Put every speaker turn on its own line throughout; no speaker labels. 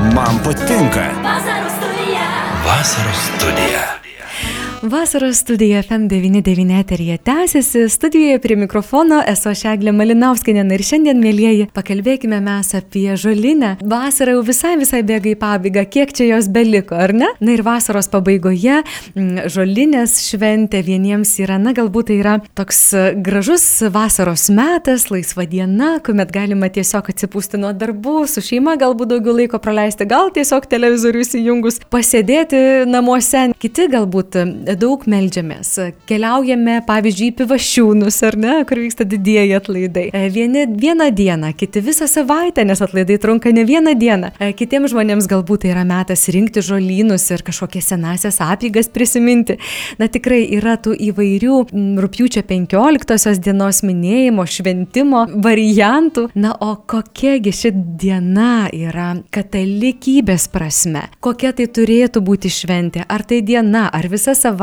Man patinka.
Vasaros studija.
Vasaros studija.
Vasaros studija FM99 eterija tęsiasi, studijoje prie mikrofono esu Šeglė Malinauskinė ir šiandien, mėlyjeji, pakalbėkime mes apie žolinę. Vasara jau visai visai bėga į pabaigą, kiek čia jos beliko, ar ne? Na ir vasaros pabaigoje žolinės šventė vieniems yra, na galbūt tai yra toks gražus vasaros metas, laisva diena, kuomet galima tiesiog atsipūsti nuo darbų, su šeima galbūt daugiau laiko praleisti, gal tiesiog televizorių įsijungus, pasėdėti namuose, kiti galbūt daug melžiamės. Keliaujame, pavyzdžiui, į pivašiūnus, ar ne, kur vyksta didieji atlaidai. E, Vieni vieną dieną, kiti visą savaitę, nes atlaidai trunka ne vieną dieną. E, Kitiems žmonėms galbūt tai yra metas rinkti žolynus ir kažkokias senasias apygas prisiminti. Na tikrai yra tų įvairių rūpjūčio 15 dienos minėjimo, šventimo variantų. Na o kokiagi ši diena yra katalikybės prasme? Kokia tai turėtų būti šventė? Ar tai diena, ar visa savaitė?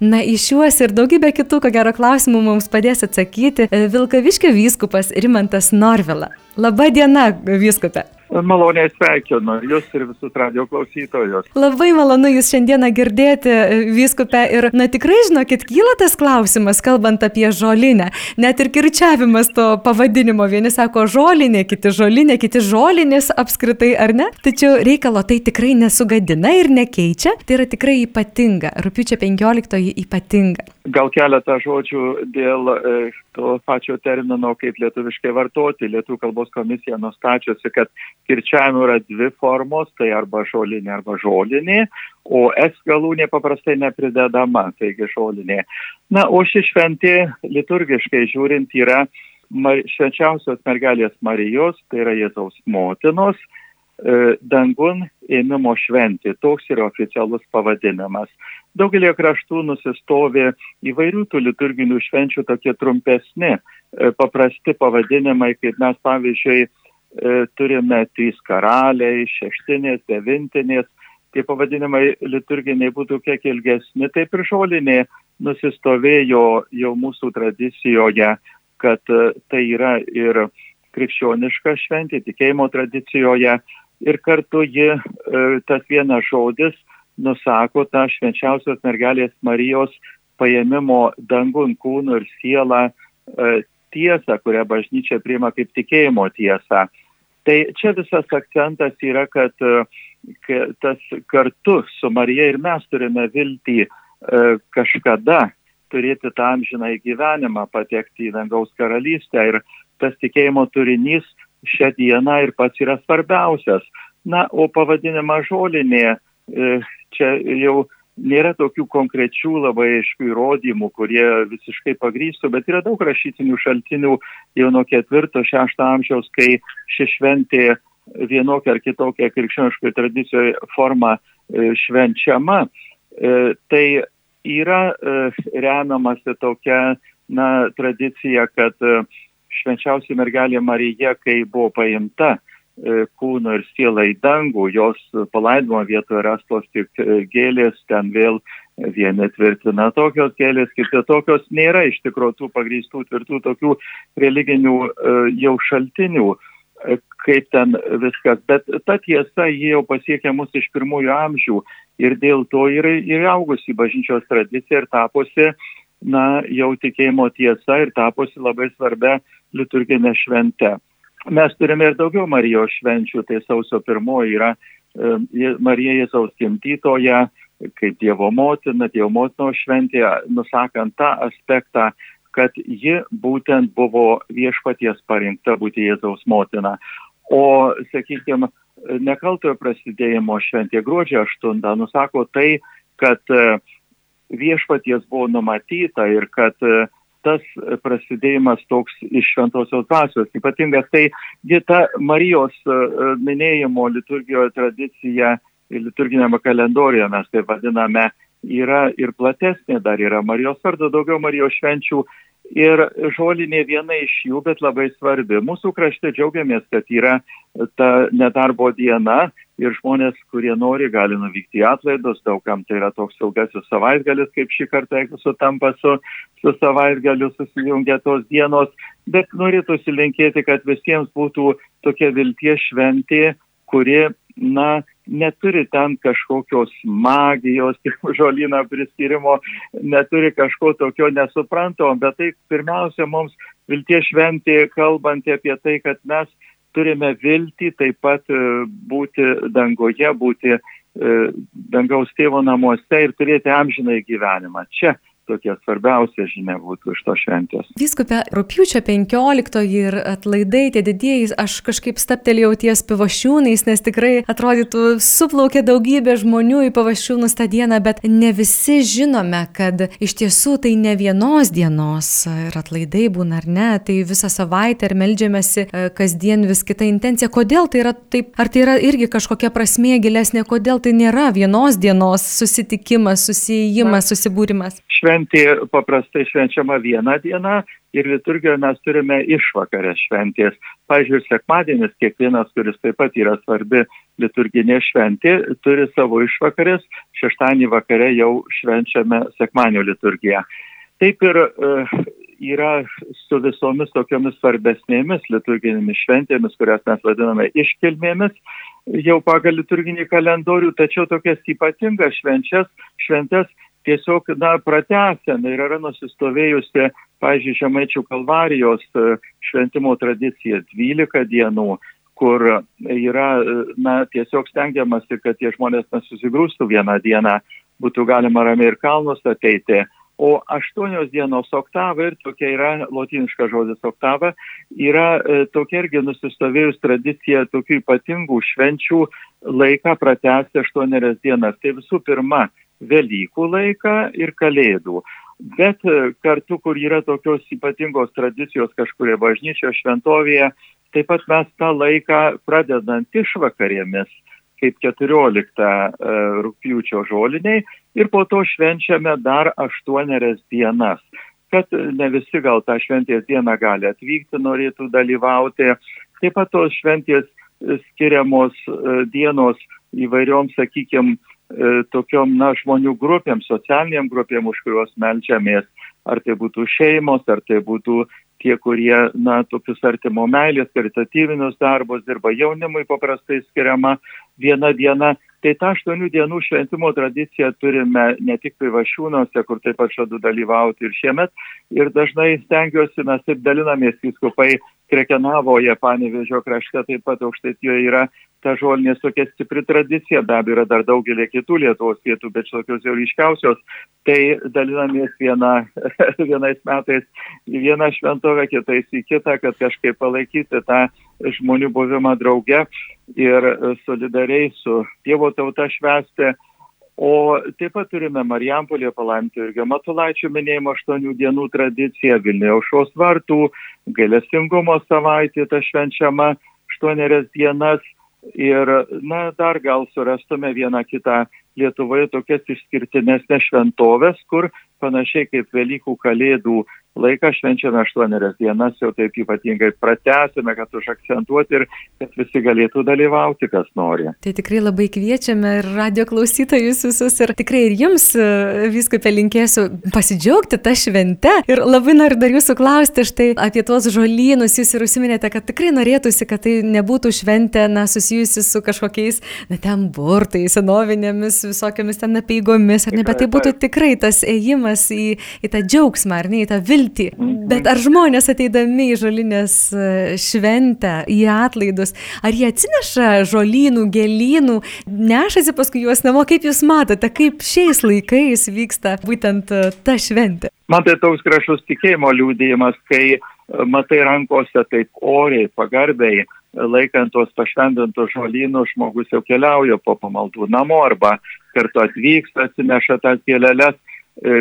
Na į šiuos ir daugybę kitų, ko gero klausimų mums padės atsakyti e, Vilkaviškio vyskupas Rimantas Norvila. Labą dieną, vyskupė.
Maloniai sveikinu Jūs ir visus radio klausytojus.
Labai malonu Jūs šiandieną girdėti, e, vyskupė. Ir, na tikrai, žinokit, kyla tas klausimas, kalbant apie žolinę. Net ir kirčiavimas to pavadinimo. Vieni sako žolinė, kiti žolinė, kiti žolinės apskritai, ar ne? Tačiau reikalo tai tikrai nesugadina ir nekeičia. Tai yra tikrai ypatinga. Rūpiučio 15 ypatinga.
Gal keletą žodžių dėl e, to pačio termino, kaip lietuviškai vartoti. Lietuvių kalbos komisija nustačiusi, kad kirčiavimo yra dvi formos, tai arba žolinė, arba žolinė, o S galūnė paprastai nepridedama, taigi žolinė. Na, o ši šventė liturgiškai žiūrint yra mar- švenčiausios mergelės Marijos, tai yra Jėzaus motinos, e, dangun ėmimo šventė. Toks yra oficialus pavadinimas. Daugelį kraštų nusistovi įvairių tų liturginių švenčių tokie trumpesni, e, paprasti pavadinimai, kaip mes pavyzdžiui turime trys karaliai, šeštinės, devintinės. Tie pavadinimai liturginiai būtų kiek ilgesni, taip ir žolinė nusistovėjo jau mūsų tradicijoje, kad e, tai yra ir krikščioniška šventė, tikėjimo tradicijoje ir kartu ji, e, tas vienas žodis, nusako tą švenčiausios mergelės Marijos paėmimo dangun kūnų ir sielą e, tiesą, kurią bažnyčia priima kaip tikėjimo tiesą. Tai čia visas akcentas yra, kad e, tas kartu su Marija ir mes turime viltį e, kažkada turėti tą amžiną gyvenimą, patekti į dangaus karalystę ir tas tikėjimo turinys šią dieną ir pats yra svarbiausias. Na, o pavadinimą žolinė, e, čia jau nėra tokių konkrečių labai aiškių įrodymų, kurie visiškai pagrįstų, bet yra daug rašytinių šaltinių jau nuo ketvirto, šešto amžiaus, kai ši šventė vienokia ar kitokia krikščioniškoje tradicijoje forma e, švenčiama. E, Tai yra e, remiamasi tokia na, tradicija, kad švenčiausia mergelė Marija, kai buvo paimta e, kūno ir siela į dangų, jos palaidimo vietoje rastos tik e, gėlės, ten vėl vieni tvirtina tokios gėlės, kiti tokios nėra iš tikrųjų tų pagrįstų tvirtų tokių religinių e, jau šaltinių, kaip ten viskas. Bet ta tiesa, jie jau pasiekė mus iš pirmųjų amžių ir dėl to yra įaugusi bažnyčios tradicija ir tapusi, na, jau tikėjimo tiesa ir tapusi labai svarbia liturginė švente. Mes turime ir daugiau Marijos švenčių, tai sausio pirmoji yra e, Marija Jėzaus gimtytoja, kaip Dievo motina, Dievo motinos šventė, nusakant tą aspektą, kad ji būtent buvo viešpaties parinkta būti Jėzaus motina. O, sakykime, nekaltojo prasidėjimo šventė gruodžio 8 nusako tai, kad e, viešpaties buvo numatyta ir kad e, tas prasidėjimas toks iš šventosios dvasios ypatingas. Tai ji ta Marijos e, e, minėjimo liturgijoje tradicija liturginėme kalendorijoje mes tai vadiname yra ir platesnė, dar yra Marijos vardo, daugiau Marijos švenčių ir žolinė viena iš jų, bet labai svarbi. Mūsų krašte džiaugiamės, kad yra ta nedarbo diena ir žmonės, kurie nori, gali nuvykti į atlaidus, daugam tai yra toks ilgasis savaitgalis, kaip šį kartą, jeigu sutampa su, su savaitgaliu susijungia tos dienos, bet norėtųsi linkėti, kad visiems būtų tokia vilties šventė, kuri na, neturi ten kažkokios magijos, žolino priskirimo, neturi kažko tokio nesuprantamo, bet tai pirmiausia mums vilties šventė, kalbant apie tai, kad mes turime viltį taip pat e, būti dangoje, būti e, dangaus tėvo namuose ir turėti amžinai gyvenimą. Čia tokia svarbiausia žinia būtų iš to šventės.
Vyskupė, rūpiučio 15 ir atlaidai, tie didieji, aš kažkaip staptelėjau ties pavašiūnais, nes tikrai atrodytų suplaukė daugybė žmonių į pavašiūnus tą dieną, bet ne visi žinome, kad iš tiesų tai ne vienos dienos ir atlaidai būna ar ne, tai visą savaitę ir melžiamėsi e, kasdien vis kita intencija. Kodėl tai yra taip, ar tai yra irgi kažkokia prasmė gilesnė, kodėl tai nėra vienos dienos susitikimas, susijimas, susibūrimas?
šventė paprastai švenčiama vieną dieną ir liturgijoje mes turime išvakarės šventės. Pavyzdžiui, sekmadienis, kiekvienas, kuris taip pat yra svarbi liturginė šventė, turi savo išvakarės, šeštąjį vakare jau švenčiame sekmanio liturgiją. Taip ir e, yra su visomis tokiomis svarbesnėmis liturginėmis šventėmis, kurias mes vadiname iškilmėmis, jau pagal liturginį kalendorių, tačiau tokias ypatingas švenčias, šventės tiesiog, na, pratęsėme ir yra nusistovėjusi, pažiūrėjau, Žemaičių kalvarijos e, šventimo tradicija 12 dienų kur yra, e, na, tiesiog stengiamasi, kad tie žmonės nesusigrūstų vieną dieną, būtų galima ramiai ir kalnus ateiti. O aštuonios dienos oktava ir tokia yra lotiniška žodis oktava, yra e, tokia irgi nusistovėjus tradicija tokių ypatingų švenčių laiką pratesti aštuonerias dienas. Tai visų pirma, Velykų laiką ir Kalėdų. Bet e, kartu, kur yra tokios ypatingos tradicijos kažkurie bažnyčio šventovėje, taip pat mes tą laiką pradedant išvakarėmis, kaip 14 e, rūpjūčio žoliniai ir po to švenčiame dar 8 dienas. Kad ne visi gal tą šventės dieną gali atvykti, norėtų dalyvauti. Taip pat tos šventės skiriamos e, dienos įvairiom, sakykime, E, tokiom, na, žmonių grupėm, socialiniam grupėm, už kuriuos melčiamės, ar tai būtų šeimos, ar tai būtų tie, kurie, na, tokius artimo meilės, karitatyvinius darbus dirba jaunimui paprastai skiriama viena diena. Tai tą aštuonių dienų šventimo tradiciją turime ne tik privašiūnuose, kur taip pat žadu dalyvauti ir šiemet. Ir dažnai stengiuosi, mes taip dalinamės įskupai Krekenavoje, Panevežio krašte, taip pat aukštaitijoje yra ta žolinės tokia stipri tradicija, be abejo yra dar daugelį kitų Lietuvos vietų, bet tokios jau ryškiausios, tai dalinamės viena, vienais metais į vieną šventovę, kitais į kitą, kad kažkaip palaikyti tą žmonių buvimą drauge ir solidariai su Dievo tauta švesti. O taip pat turime Marijampolė palaimintų ir Gematulaičių minėjimo aštuonių dienų tradiciją, Vilniuje aušos vartų, gailestingumo savaitė ta švenčiama aštuonerias dienas Ir, na, dar gal surastume vieną kitą Lietuvoje tokias išskirtinesnės šventovės, kur panašiai kaip Velykų kalėdų laiką švenčiame aštuonerias dienas, jau taip ypatingai pratęsime, kad užakcentuoti ir kad visi galėtų dalyvauti, kas nori.
Tai tikrai labai kviečiame ir radio klausytojus visus ir tikrai ir jums e, visko palinkėsiu pasidžiaugti tą šventę. Ir labai noriu dar jūsų klausti štai apie tuos žolynus, jūs ir užsiminėte, kad tikrai norėtųsi, kad tai nebūtų šventė, na, susijusi su kažkokiais, na, ten burtais, senovinėmis, visokiamis ten apeigomis, ar ne, bet tai būtų tikrai tas ėjimas į, į tą džiaugsmą, ar ne, į tą viltį viltį. Bet ar žmonės ateidami į žolinės e, šventę, į atlaidus, ar jie atsineša žolynų, gėlynų, nešasi paskui juos namo, kaip jūs matote, kaip šiais laikais vyksta būtent e, ta šventė?
Man tai toks gražus tikėjimo liūdėjimas, kai e, matai rankose taip oriai, pagarbiai, laikant tos pašventintos žolynus, žmogus jau keliauja po pamaldų namo arba kartu atvyksta, atsineša tas gėlelės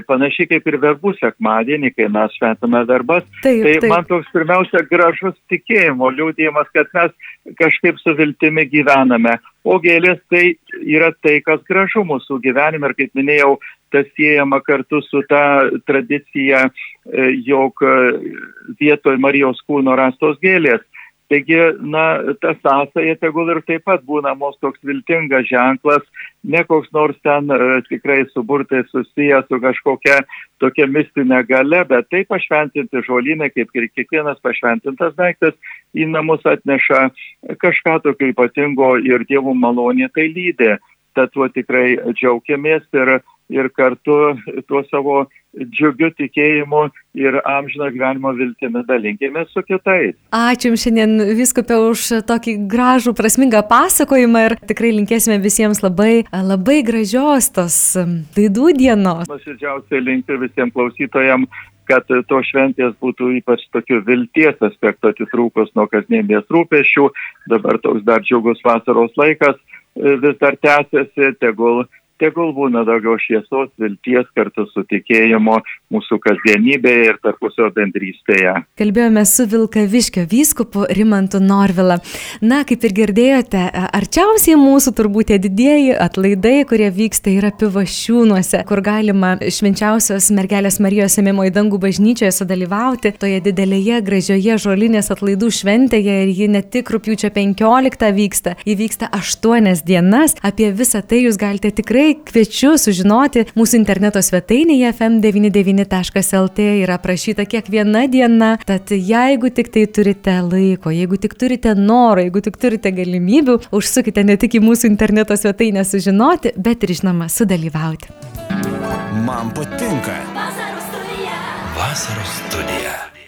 panašiai kaip ir verbų sekmadienį, kai mes šventame verbas. Taip, tai taip. man toks pirmiausia gražus tikėjimo liūdėjimas, kad mes kažkaip su viltimi gyvename. O gėlės tai yra tai, kas gražu mūsų gyvenime ir kaip minėjau, tas siejama kartu su ta tradicija, e, jog e, vietoj Marijos kūno rastos gėlės. Taigi, na, ta sąsaja tegul ir taip pat būna mūsų toks viltingas ženklas, ne koks nors ten e, tikrai suburtai susijęs su kažkokia tokia mistinė gale, bet taip pašventinti žolynai, kaip ir kiekvienas pašventintas daiktas, į namus atneša kažką tokio ypatingo ir dievų malonė tai lydė. Tad tuo tikrai džiaugiamės ir, ir kartu tuo savo džiugiu tikėjimu ir amžino gyvenimo viltimi dalinkimės su kitais.
Ačiū Jums šiandien viskupė už tokį gražų, prasmingą pasakojimą ir tikrai linkėsime visiems labai, labai gražios tos daidų dienos.
Nuoširdžiausiai linkiu visiems klausytojams kad to šventės būtų ypač tokių vilties aspektų atitrūkus nuo kasdienės rūpešių. Dabar toks dar džiugus vasaros laikas vis dar tęsiasi, tegul tegul būna daugiau šviesos, vilties kartu su tikėjimu mūsų kasdienybėje ir tarpusio bendrystėje.
Kalbėjome su Vilkaviškio vyskupu Rimantu Norvila. Na, kaip ir girdėjote, arčiausiai mūsų turbūt tie didieji atlaidai, kurie vyksta yra pivašiūnuose, kur galima švenčiausios mergelės Marijos ėmimo į dangų bažnyčioje sudalyvauti toje didelėje gražioje žolinės atlaidų šventėje ir ji ne tik rūpiučio 15 vyksta, ji vyksta 8 dienas. Apie visą tai jūs galite tikrai tikrai kviečiu sužinoti mūsų interneto svetainėje fm99.lt yra aprašyta kiekviena diena, tad jeigu tik tai turite laiko, jeigu tik turite noro, jeigu tik turite galimybių, užsukite ne tik į mūsų interneto svetainę sužinoti, bet ir žinoma sudalyvauti.
Man patinka. Vasaros studija. Vasaros studija.